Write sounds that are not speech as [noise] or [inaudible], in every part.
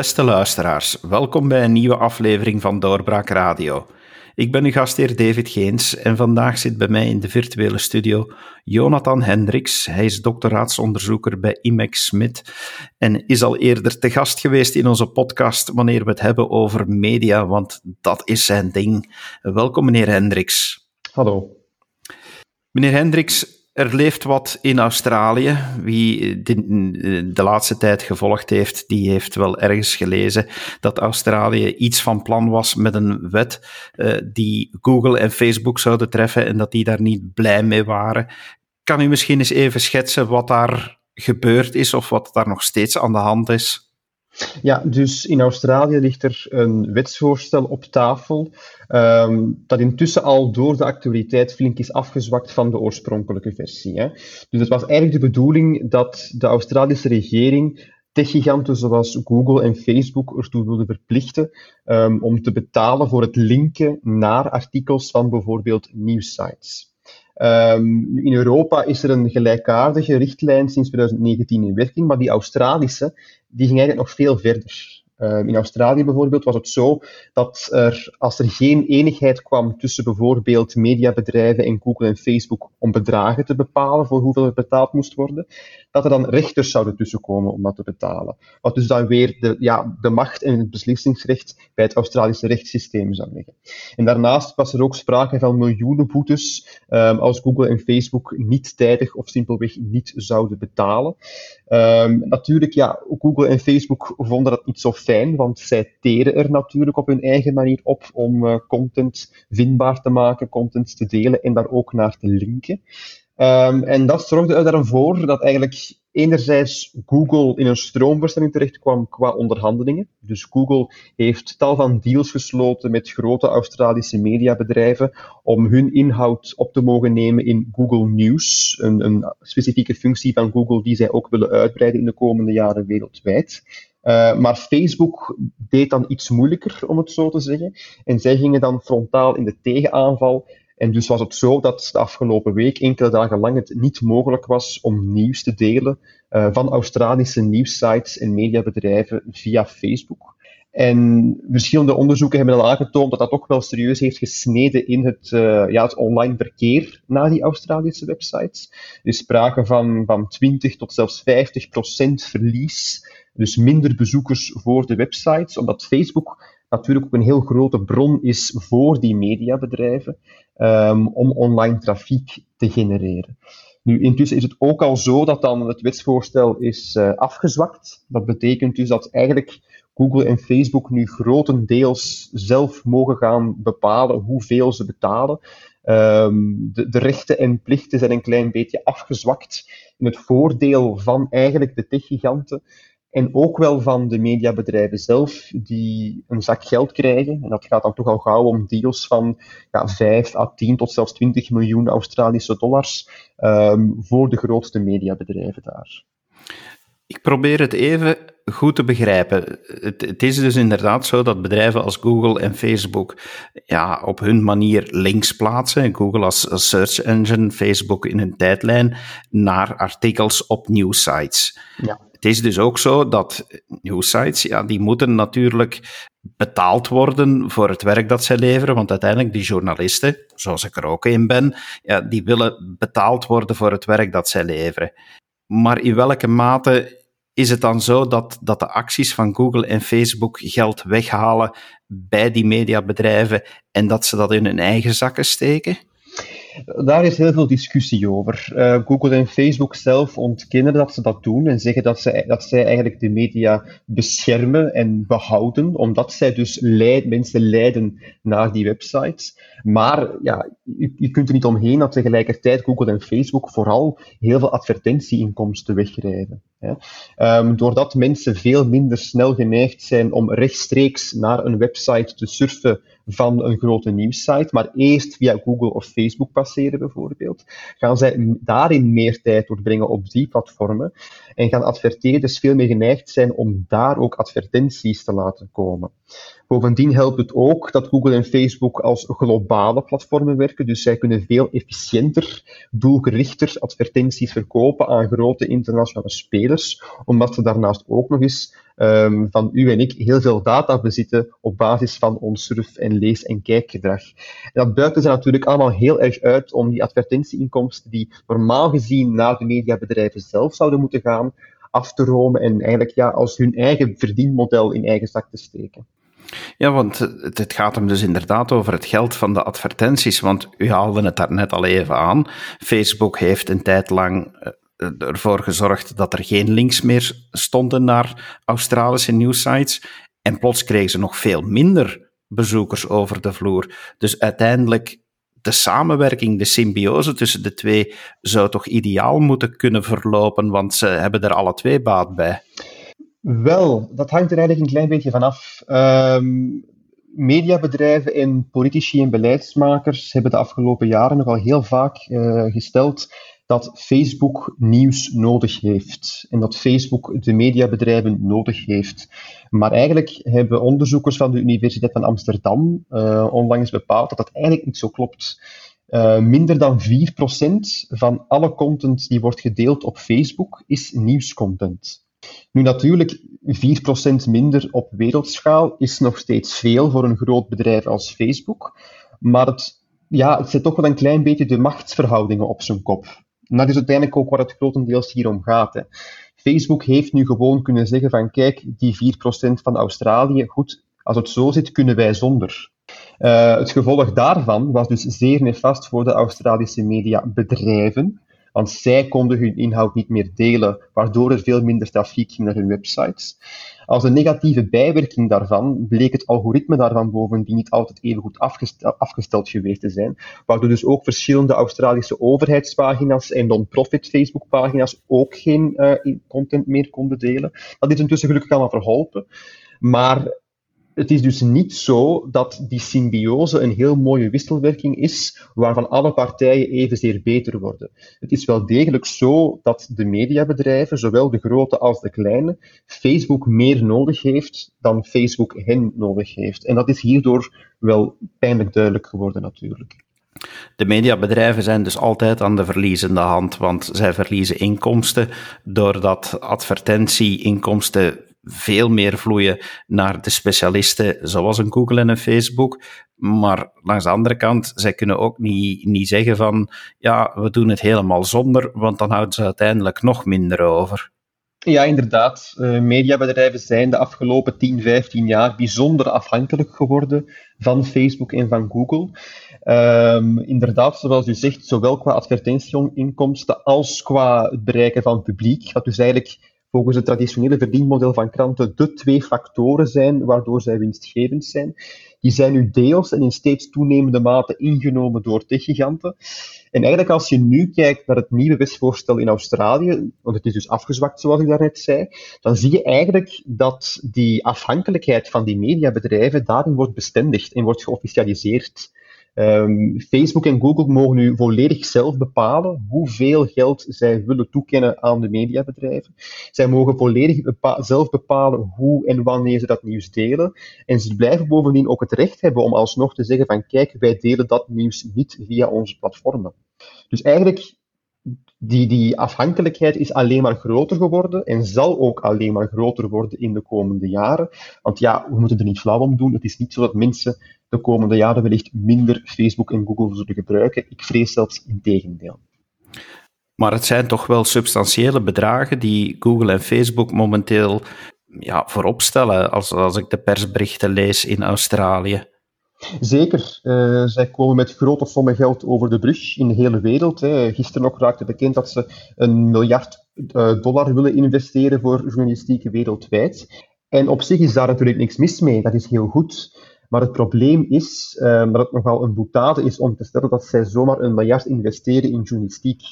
Beste luisteraars, welkom bij een nieuwe aflevering van Doorbraak Radio. Ik ben uw gastheer David Geens en vandaag zit bij mij in de virtuele studio Jonathan Hendricks. Hij is doctoraatsonderzoeker bij IMEX Smit en is al eerder te gast geweest in onze podcast wanneer we het hebben over media, want dat is zijn ding. Welkom meneer Hendricks. Hallo. Meneer Hendricks, er leeft wat in Australië. Wie de, de, laatste tijd gevolgd heeft, die heeft wel ergens gelezen dat Australië iets van plan was met een wet uh, die Google en Facebook zouden treffen en dat die daar niet blij mee waren. Kan u misschien eens even schetsen wat daar gebeurd is of wat daar nog steeds aan de hand is? Ja, dus in Australië ligt er een wetsvoorstel op tafel um, dat intussen al door de actualiteit flink is afgezwakt van de oorspronkelijke versie. Hè. Dus het was eigenlijk de bedoeling dat de Australische regering techgiganten zoals Google en Facebook ertoe wilde verplichten um, om te betalen voor het linken naar artikels van bijvoorbeeld nieuwsites. Um, in Europa is er een gelijkaardige richtlijn sinds 2019 in werking, maar die Australische die ging eigenlijk nog veel verder. Ehm, in Australië bijvoorbeeld was het zo dat er, als er geen eenigheid kwam tussen bijvoorbeeld mediabedrijven en Google en Facebook om bedragen te bepalen voor hoeveel er betaald moest worden, dat er dan rechters zouden tussenkomen om dat te betalen. Wat dus dan weer de, ja, de macht en het beslissingsrecht bij het Australische rechtssysteem zou leggen. En daarnaast was er ook sprake van miljoenen boetes um, als Google en Facebook niet tijdig of simpelweg niet zouden betalen. Um, natuurlijk, ja, Google en Facebook vonden dat niet zo fijn, want zij teren er natuurlijk op hun eigen manier op om uh, content vindbaar te maken, content te delen en daar ook naar te linken. Um, en dat zorgde er voor dat eigenlijk enerzijds Google in een stroomversnelling terecht kwam qua onderhandelingen. Dus Google heeft tal van deals gesloten met grote Australische mediabedrijven om hun inhoud op te mogen nemen in Google News, een, een specifieke functie van Google die zij ook willen uitbreiden in de komende jaren wereldwijd. Uh, maar Facebook deed dan iets moeilijker, om het zo te zeggen. En zij gingen dan frontaal in de tegenaanval en dus was het zo dat de afgelopen week, enkele dagen lang, het niet mogelijk was om nieuws te delen uh, van Australische nieuwssites en mediabedrijven via Facebook. En verschillende onderzoeken hebben al aangetoond dat dat toch wel serieus heeft gesneden in het, uh, ja, het online verkeer naar die Australische websites. Er is sprake van, van 20 tot zelfs 50 procent verlies, dus minder bezoekers voor de websites, omdat Facebook natuurlijk ook een heel grote bron is voor die mediabedrijven um, om online trafiek te genereren. Nu, intussen is het ook al zo dat dan het wetsvoorstel is uh, afgezwakt. Dat betekent dus dat eigenlijk Google en Facebook nu grotendeels zelf mogen gaan bepalen hoeveel ze betalen. Um, de, de, rechten en plichten zijn een klein beetje afgezwakt in het voordeel van eigenlijk de techgiganten en ook wel van de mediabedrijven zelf, die een zak geld krijgen. En dat gaat dan toch al gauw om deals van ja, 5 à 10 tot zelfs 20 miljoen Australische dollars um, voor de grootste mediabedrijven daar. Ik probeer het even goed te begrijpen. Het, het, is dus inderdaad zo dat bedrijven als Google en Facebook ja, op hun manier links plaatsen. Google als, als search engine, Facebook in een tijdlijn naar artikels op nieuwsites. Ja. Het is dus ook zo dat nieuwsites, ja, die moeten natuurlijk betaald worden voor het werk dat zij leveren, want uiteindelijk die journalisten, zoals ik er ook een ben, ja, die willen betaald worden voor het werk dat zij leveren. Maar in welke mate is het dan zo dat, dat de acties van Google en Facebook geld weghalen bij die mediabedrijven en dat ze dat in hun eigen zakken steken? Daar is heel veel discussie over. Uh, Google en Facebook zelf ontkennen dat ze dat doen en zeggen dat, ze, dat zij eigenlijk de media beschermen en behouden, omdat zij dus mensen leiden naar die websites. Maar ja, je, kunt er niet omheen dat tegelijkertijd Google en Facebook vooral heel veel advertentieinkomsten wegrijden. Um, doordat mensen veel minder snel geneigd zijn om rechtstreeks naar een website te surfen van een grote nieuwssite, maar eerst via Google of Facebook passeren bijvoorbeeld, gaan zij daarin meer tijd doorbrengen op die platformen en gaan adverteerders veel meer geneigd zijn om daar ook advertenties te laten komen. Bovendien helpt het ook dat Google en Facebook als globale platformen werken, dus zij kunnen veel efficiënter, doelgerichter advertenties verkopen aan grote internationale spelers, omdat ze daarnaast ook nog eens um, van u en ik heel veel data bezitten op basis van ons surf- en lees- en kijkgedrag. En dat buiten ze natuurlijk allemaal heel erg uit om die advertentieinkomsten die normaal gezien naar de mediabedrijven zelf zouden moeten gaan, af te romen en eigenlijk ja, als hun eigen verdienmodel in eigen zak te steken. Ja, want het gaat hem dus inderdaad over het geld van de advertenties. Want u haalde het daar net al even aan. Facebook heeft een tijd lang eh, ervoor gezorgd dat er geen links meer stonden naar Australische nieuwsites. En plots kregen ze nog veel minder bezoekers over de vloer. Dus uiteindelijk de samenwerking, de symbiose tussen de twee zou toch ideaal moeten kunnen verlopen, want ze hebben er alle twee baat bij. Wel, dat hangt er eigenlijk een klein beetje vanaf. Um, mediabedrijven en politici en beleidsmakers hebben de afgelopen jaren nogal heel vaak uh, gesteld dat Facebook nieuws nodig heeft en dat Facebook de mediabedrijven nodig heeft. Maar eigenlijk hebben onderzoekers van de Universiteit van Amsterdam uh, onlangs bepaald dat dat eigenlijk niet zo klopt. Uh, minder dan 4% van alle content die wordt gedeeld op Facebook is nieuwscontent. Nu natuurlijk, 4% minder op wereldschaal is nog steeds veel voor een groot bedrijf als Facebook, maar het, ja, het zet toch wel een klein beetje de machtsverhoudingen op zijn kop. En dat is uiteindelijk ook waar het grotendeels hier om gaat. Hè. Facebook heeft nu gewoon kunnen zeggen van kijk, die 4% van Australië, goed, als het zo zit, kunnen wij zonder. Uh, het gevolg daarvan was dus zeer nefast voor de Australische mediabedrijven, want zij konden hun inhoud niet meer delen, waardoor er veel minder trafiek ging naar hun websites. Als een negatieve bijwerking daarvan bleek het algoritme daarvan bovendien niet altijd even goed afgesteld, geweest te zijn, waardoor dus ook verschillende Australische overheidspagina's en non-profit Facebookpagina's ook geen uh, content meer konden delen. Dat is intussen gelukkig allemaal verholpen. Maar het is dus niet zo dat die symbiose een heel mooie wisselwerking is, waarvan alle partijen evenzeer beter worden. Het is wel degelijk zo dat de mediabedrijven, zowel de grote als de kleine, Facebook meer nodig heeft dan Facebook hen nodig heeft. En dat is hierdoor wel pijnlijk duidelijk geworden natuurlijk. De mediabedrijven zijn dus altijd aan de verliezende hand, want zij verliezen inkomsten doordat advertentieinkomsten veel meer vloeien naar de specialisten zoals een Google en een Facebook. Maar langs de andere kant, zij kunnen ook niet, niet zeggen van ja, we doen het helemaal zonder, want dan houden ze uiteindelijk nog minder over. Ja, inderdaad. Uh, mediabedrijven zijn de afgelopen 10, 15 jaar bijzonder afhankelijk geworden van Facebook en van Google. Um, inderdaad, zoals u zegt, zowel qua advertentieinkomsten als qua het bereiken van publiek, wat dus eigenlijk volgens het traditionele verdienmodel van kranten de twee factoren zijn waardoor zij winstgevend zijn. Die zijn nu deels en in steeds toenemende mate ingenomen door techgiganten. En eigenlijk als je nu kijkt naar het nieuwe wetsvoorstel in Australië, want het is dus afgezwakt zoals ik daarnet zei, dan zie je eigenlijk dat die afhankelijkheid van die mediabedrijven daarin wordt bestendigd en wordt geofficialiseerd. Um, Facebook en Google mogen nu volledig zelf bepalen hoeveel geld zij willen toekennen aan de mediabedrijven. Zij mogen volledig zelf bepalen hoe en wanneer ze dat nieuws delen. En ze blijven bovendien ook het recht hebben om alsnog te zeggen van kijk, wij delen dat nieuws niet via onze platformen. Dus eigenlijk die, die afhankelijkheid is alleen maar groter geworden en zal ook alleen maar groter worden in de komende jaren. Want ja, we moeten er niet flauw om doen. Het is niet zo dat mensen de komende jaren wellicht minder Facebook en Google zullen gebruiken. Ik vrees zelfs in tegendeel. Maar het zijn toch wel substantiële bedragen die Google en Facebook momenteel ja, voorop stellen, als, als ik de persberichten lees in Australië. Zeker. Uh, zij komen met grote sommen geld over de brug in de hele wereld. Hè. Gisteren nog raakte bekend dat ze een miljard uh, dollar willen investeren voor journalistiek wereldwijd. En op zich is daar natuurlijk niks mis mee. Dat is heel goed. Maar het probleem is uh, dat het nogal een boetade is om te stellen dat zij zomaar een miljard investeren in journalistiek.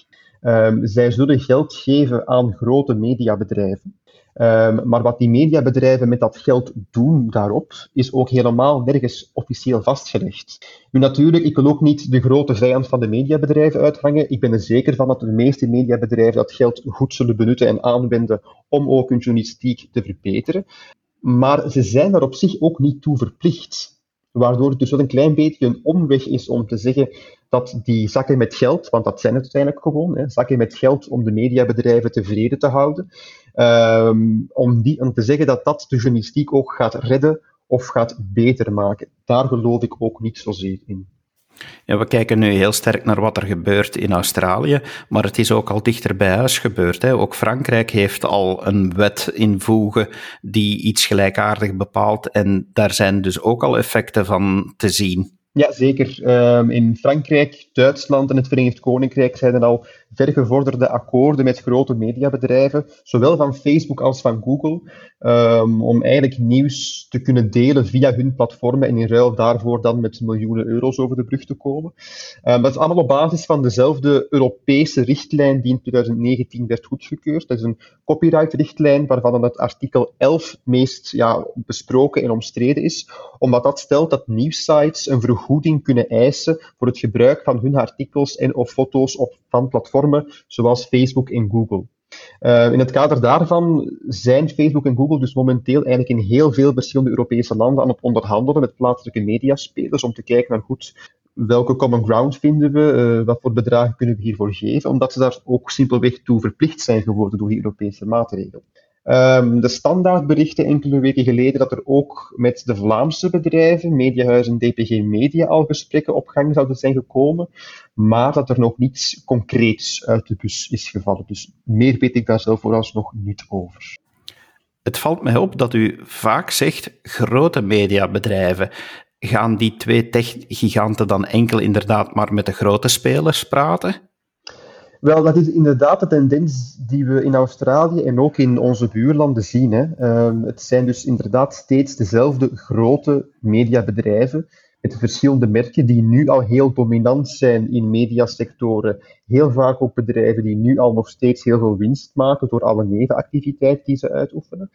Um, zij zullen geld geven aan grote mediabedrijven. Um, maar wat die mediabedrijven met dat geld doen daarop, is ook helemaal nergens officieel vastgelegd. Nu natuurlijk, ik wil ook niet de grote vijand van de mediabedrijven uithangen. Ik ben er zeker van dat de meeste mediabedrijven dat geld goed zullen benutten en aanwenden om ook hun journalistiek te verbeteren. Maar ze zijn er op zich ook niet toe verplicht. Waardoor het dus wel een klein beetje een omweg is om te zeggen dat die zakken met geld, want dat zijn het uiteindelijk gewoon, hè, zakken met geld om de mediabedrijven tevreden te houden, um, om, die, om te zeggen dat dat de journalistiek ook gaat redden of gaat beter maken. Daar geloof ik ook niet zozeer in. Ja, we kijken nu heel sterk naar wat er gebeurt in Australië, maar het is ook al dichter bij huis gebeurd. Hè. Ook Frankrijk heeft al een wet invoegen die iets gelijkaardig bepaalt en daar zijn dus ook al effecten van te zien. Ja, zeker. Um, in Frankrijk, Duitsland en het Verenigd Koninkrijk zijn er al vergevorderde akkoorden met grote mediabedrijven, zowel van Facebook als van Google, um, om eigenlijk nieuws te kunnen delen via hun platformen en in ruil daarvoor dan met miljoenen euro's over de brug te komen. Um, dat is allemaal op basis van dezelfde Europese richtlijn die in 2019 werd goedgekeurd. Dat is een copyright-richtlijn waarvan het artikel 11 meest ja, besproken en omstreden is, omdat dat stelt dat nieuwsites een vergoeding kunnen eisen voor het gebruik van hun artikels en of foto's op, van platformen zoals Facebook en Google. Uh, in het kader daarvan zijn Facebook en Google dus momenteel eigenlijk in heel veel verschillende Europese landen aan het onderhandelen met plaatselijke mediaspelers om te kijken naar goed welke common ground vinden we, uh, wat voor bedragen kunnen we hiervoor geven, omdat ze daar ook simpelweg toe verplicht zijn geworden door die Europese maatregelen. Um, de standaardberichten enkele weken geleden dat er ook met de Vlaamse bedrijven, Mediahuis en DPG Media, al gesprekken op gang zouden zijn gekomen, maar dat er nog niets concreets uit de bus is gevallen. Dus meer weet ik daar zelf vooralsnog niet over. Het valt mij op dat u vaak zegt grote mediabedrijven. Gaan die twee tech-giganten dan enkel inderdaad maar met de grote spelers praten? Wel, dat is inderdaad de tendens die we in Australië en ook in onze buurlanden zien. Hè. Uh, het zijn dus inderdaad steeds dezelfde grote mediabedrijven met verschillende merken die nu al heel dominant zijn in mediasectoren. Heel vaak ook bedrijven die nu al nog steeds heel veel winst maken door alle nevenactiviteiten die ze uitoefenen.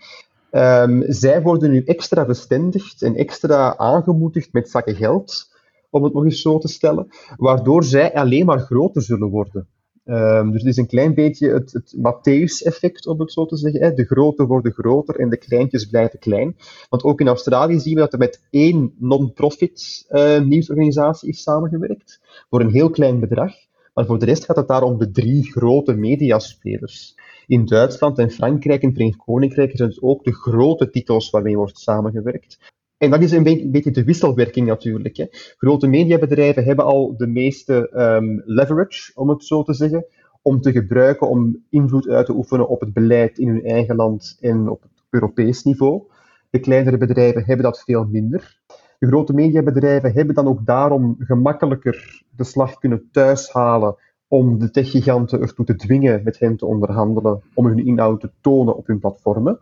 Um, zij worden nu extra bestendigd en extra aangemoedigd met zakken geld, om het nog eens zo te stellen, waardoor zij alleen maar groter zullen worden. Um, dus het is een klein beetje het, het Matthäus-effect, om het zo te zeggen. Hè. De grote worden groter en de kleintjes blijven klein. Want ook in Australië zien we dat er met één non-profit uh, nieuwsorganisatie is samengewerkt, voor een heel klein bedrag. Maar voor de rest gaat het daar om de drie grote mediaspelers. In Duitsland en Frankrijk en Verenigd Koninkrijk zijn het ook de grote titels waarmee wordt samengewerkt. En dat is een beetje, de wisselwerking natuurlijk. Hè. Grote mediabedrijven hebben al de meeste um, leverage, om het zo te zeggen, om te gebruiken om invloed uit te oefenen op het beleid in hun eigen land en op het Europees niveau. De kleinere bedrijven hebben dat veel minder. De grote mediabedrijven hebben dan ook daarom gemakkelijker de slag kunnen thuishalen om de techgiganten ertoe te dwingen met hen te onderhandelen, om hun inhoud te tonen op hun platformen.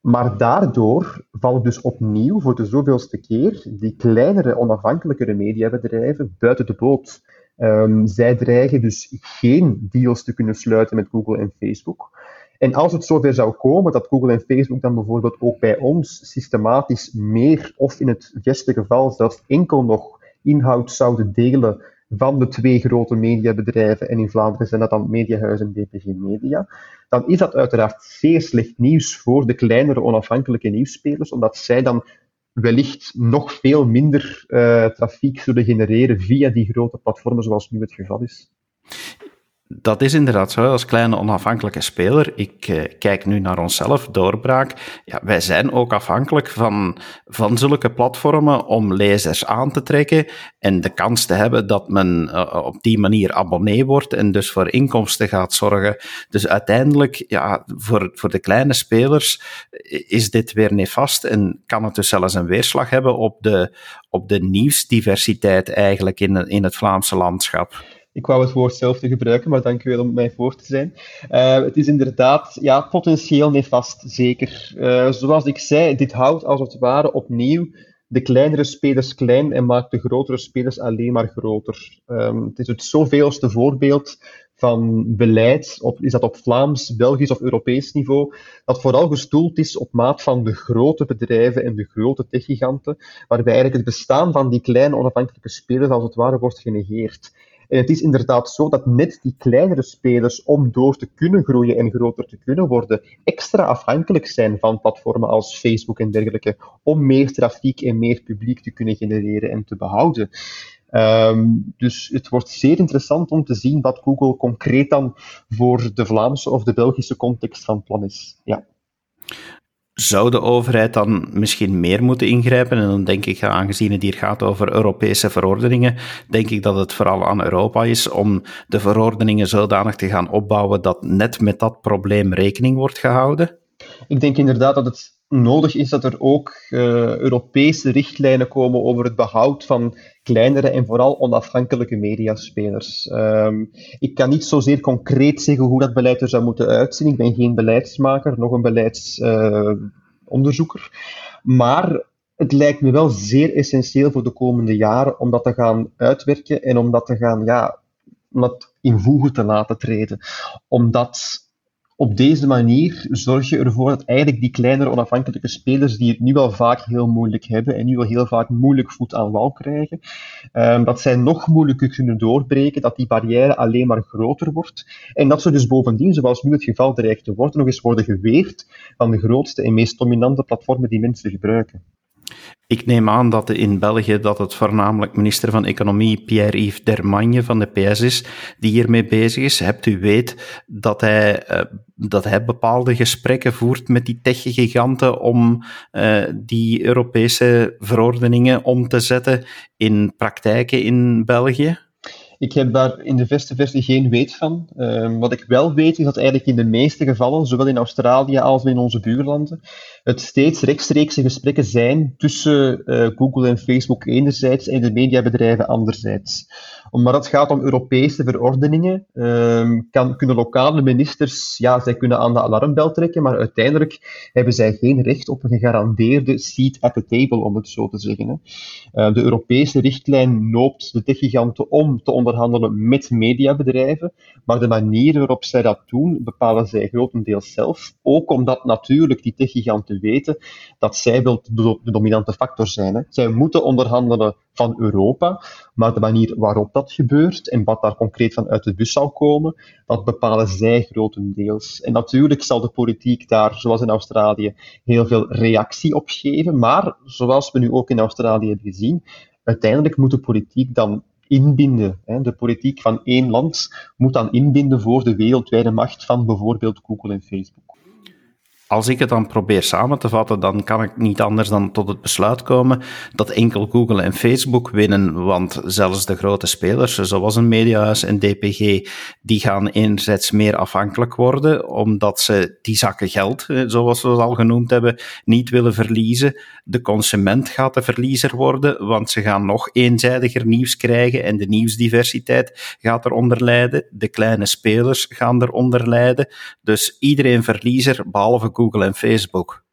Maar daardoor vallen dus opnieuw voor de zoveelste keer die kleinere, onafhankelijkere mediabedrijven buiten de boot. Um, zij dreigen dus geen deals te kunnen sluiten met Google en Facebook. En als het zover zou komen dat Google en Facebook dan bijvoorbeeld ook bij ons systematisch meer, of in het beste geval zelfs enkel nog inhoud zouden delen van de twee grote mediabedrijven, en in Vlaanderen zijn dat dan Mediahuis en DPG Media, dan is dat uiteraard zeer slecht nieuws voor de kleinere onafhankelijke nieuwsspelers, omdat zij dan wellicht nog veel minder uh, trafiek zullen genereren via die grote platformen zoals nu het geval is. Dat is inderdaad zo. Als kleine onafhankelijke speler, ik eh, kijk nu naar onszelf, doorbraak. Ja, wij zijn ook afhankelijk van, van zulke platformen om lezers aan te trekken en de kans te hebben dat men uh, op die manier abonnee wordt en dus voor inkomsten gaat zorgen. Dus uiteindelijk, ja, voor, voor de kleine spelers is dit weer nefast en kan het dus zelfs een weerslag hebben op de, op de nieuwsdiversiteit eigenlijk in, in het Vlaamse landschap. Ik wou het woord zelf te gebruiken, maar dank u wel om mij voor te zijn. Uh, het is inderdaad ja, potentieel nefast, zeker. Uh, zoals ik zei, dit houdt als het ware opnieuw de kleinere spelers klein en maakt de grotere spelers alleen maar groter. Um, het is het zoveelste voorbeeld van beleid, op, is dat op Vlaams, Belgisch of Europees niveau, dat vooral gestoeld is op maat van de grote bedrijven en de grote techgiganten, waarbij eigenlijk het bestaan van die kleine onafhankelijke spelers als het ware wordt genegeerd. En het is inderdaad zo dat net die kleinere spelers, om door te kunnen groeien en groter te kunnen worden, extra afhankelijk zijn van platformen als Facebook en dergelijke, om meer trafiek en meer publiek te kunnen genereren en te behouden. Ehm, dus het wordt zeer interessant om te zien wat Google concreet dan voor de Vlaamse of de Belgische context van plan is. Ja. Zou de overheid dan misschien meer moeten ingrijpen? En dan denk ik, aangezien het hier gaat over Europese verordeningen, denk ik dat het vooral aan Europa is om de verordeningen zodanig te gaan opbouwen dat net met dat probleem rekening wordt gehouden? Ik denk inderdaad dat het nodig is dat er ook uh, Europese richtlijnen komen over het behoud van kleinere en vooral onafhankelijke mediaspelers. Um, ik kan niet zozeer concreet zeggen hoe dat beleid er zou moeten uitzien. Ik ben geen beleidsmaker, nog een beleidsonderzoeker. Maar het lijkt me wel zeer essentieel voor de komende jaren om dat te gaan uitwerken en om dat te gaan, ja, om dat in voegen te laten treden. Omdat op deze manier zorg je ervoor dat eigenlijk die kleinere onafhankelijke spelers, die het nu al vaak heel moeilijk hebben en nu al heel vaak moeilijk voet aan wal krijgen, um, dat zij nog moeilijker kunnen doorbreken, dat die barrière alleen maar groter wordt en dat ze dus bovendien, zoals nu het geval dreigt te worden, nog eens worden geweerd van de grootste en meest dominante platformen die mensen gebruiken. Ik neem aan dat in België dat het voornamelijk minister van Economie Pierre-Yves Dermagne van de PS is die hiermee bezig is. Hebt u weet dat hij, uh, dat hij bepaalde gesprekken voert met die techgiganten om uh, die Europese verordeningen om te zetten in praktijken in België? Ik heb daar in de verste versie geen weet van. Uh, wat ik wel weet is dat eigenlijk in de meeste gevallen, zowel in Australië als in onze buurlanden, het steeds rechtstreekse gesprekken zijn tussen uh, Google en Facebook enerzijds en de mediabedrijven anderzijds omdat het gaat om Europese verordeningen, um, kan, kunnen lokale ministers, ja, zij kunnen aan de alarmbel trekken, maar uiteindelijk hebben zij geen recht op een gegarandeerde seat at the table, om het zo te zeggen. Uh, de Europese richtlijn noopt de techgiganten om te onderhandelen met mediabedrijven, maar de manier waarop zij dat doen, bepalen zij grotendeels zelf. Ook omdat natuurlijk die techgiganten weten dat zij de, de dominante factor zijn. Hè. Zij moeten onderhandelen van Europa, maar de manier waarop dat gebeurt en wat daar concreet van uit de bus zal komen, dat bepalen zij grotendeels. En natuurlijk zal de politiek daar, zoals in Australië, heel veel reactie op geven, maar zoals we nu ook in Australië hebben gezien, uiteindelijk moet de politiek dan inbinden. De politiek van één land moet dan inbinden voor de wereldwijde macht van bijvoorbeeld Google en Facebook als ik het dan probeer samen te vatten, dan kan ik niet anders dan tot het besluit komen dat enkel Google en Facebook winnen, want zelfs de grote spelers, zoals een Mediahuis en DPG, die gaan enerzijds meer afhankelijk worden, omdat ze die zakken geld, eh, zoals we het al genoemd hebben, niet willen verliezen. De consument gaat de verliezer worden, want ze gaan nog eenzijdiger nieuws krijgen en de nieuwsdiversiteit gaat eronder lijden. De kleine spelers gaan eronder lijden. Dus iedereen verliezer, behalve en Facebook.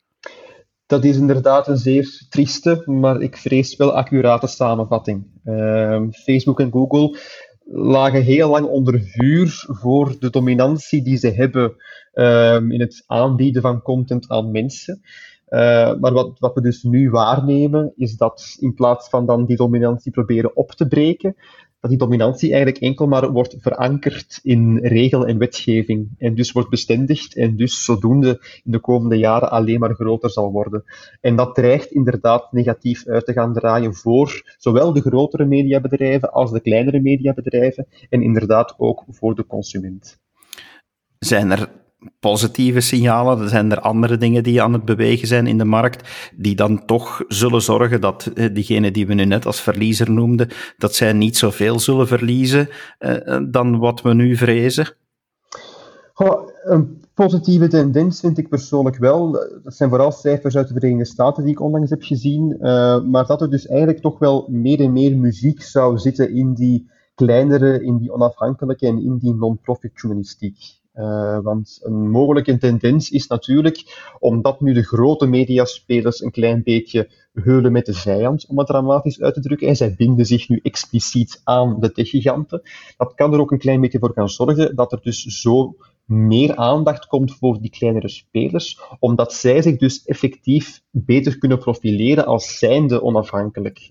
Dat is inderdaad een zeer trieste, maar ik vrees wel accurate samenvatting. Uh, Facebook en Google lagen heel lang onder vuur voor de dominantie die ze hebben uh, in het aanbieden van content aan mensen. Uh, maar wat, wat we dus nu waarnemen, is dat in plaats van dan die dominantie proberen op te breken, die dominantie eigenlijk enkel maar wordt verankerd in regel en wetgeving. En dus wordt bestendigd en dus zodoende in de komende jaren alleen maar groter zal worden. En dat dreigt inderdaad negatief uit te gaan draaien voor zowel de grotere mediabedrijven als de kleinere mediabedrijven en inderdaad ook voor de consument. Zijn er positieve signalen? Er zijn er andere dingen die aan het bewegen zijn in de markt, die dan toch zullen zorgen dat eh, diegenen die we nu net als verliezer noemden, dat zij niet zoveel zullen verliezen eh, eh, dan wat we nu vrezen? Een positieve tendens vind ik persoonlijk wel. Dat zijn vooral cijfers uit de Verenigde Staten die ik onlangs heb gezien. Maar dat er dus eigenlijk toch wel meer en meer muziek zou zitten in die kleinere, in die onafhankelijke en in die non-profit journalistiek. Uh, want een mogelijke tendens is natuurlijk, omdat nu de grote mediaspelers een klein beetje heulen met de vijand, om het dramatisch uit te drukken, en zij binden zich nu expliciet aan de techgiganten, dat kan er ook een klein beetje voor gaan zorgen dat er dus zo meer aandacht komt voor die kleinere spelers, omdat zij zich dus effectief beter kunnen profileren als zijnde onafhankelijk.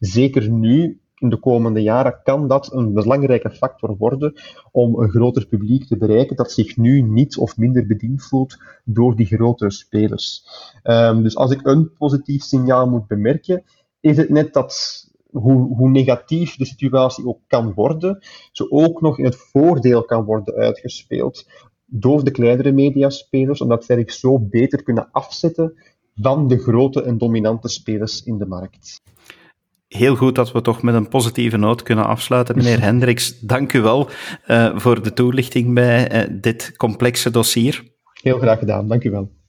Zeker nu in de komende jaren kan dat een belangrijke factor worden om een groter publiek te bereiken dat zich nu niet of minder bediend voelt door die grotere spelers. Um, dus als ik een positief signaal moet bemerken, is het net dat hoe, hoe negatief de situatie ook kan worden, ze ook nog in het voordeel kan worden uitgespeeld door de kleinere mediaspelers, omdat zij zich zo beter kunnen afzetten van de grote en dominante spelers in de markt. Heel goed dat we toch met een positieve noot kunnen afsluiten. Meneer [laughs] Hendricks, dank u wel uh, voor de toelichting bij uh, dit complexe dossier. Heel graag gedaan, dank u wel.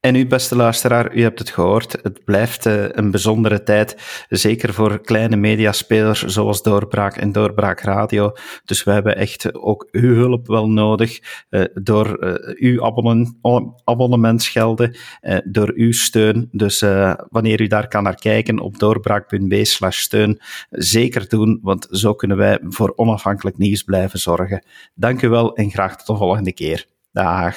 En u, beste luisteraar, u hebt het gehoord. Het blijft uh, een bijzondere tijd, zeker voor kleine mediaspelers zoals Doorbraak en Doorbraak Radio. Dus we hebben echt ook uw hulp wel nodig uh, door uh, uw abonnement, door uw steun. Dus wanneer u daar kan naar kijken op doorbraak.b slash steun, zeker doen, want zo kunnen wij voor onafhankelijk nieuws blijven zorgen. Dank u wel en graag tot de volgende keer. Dag.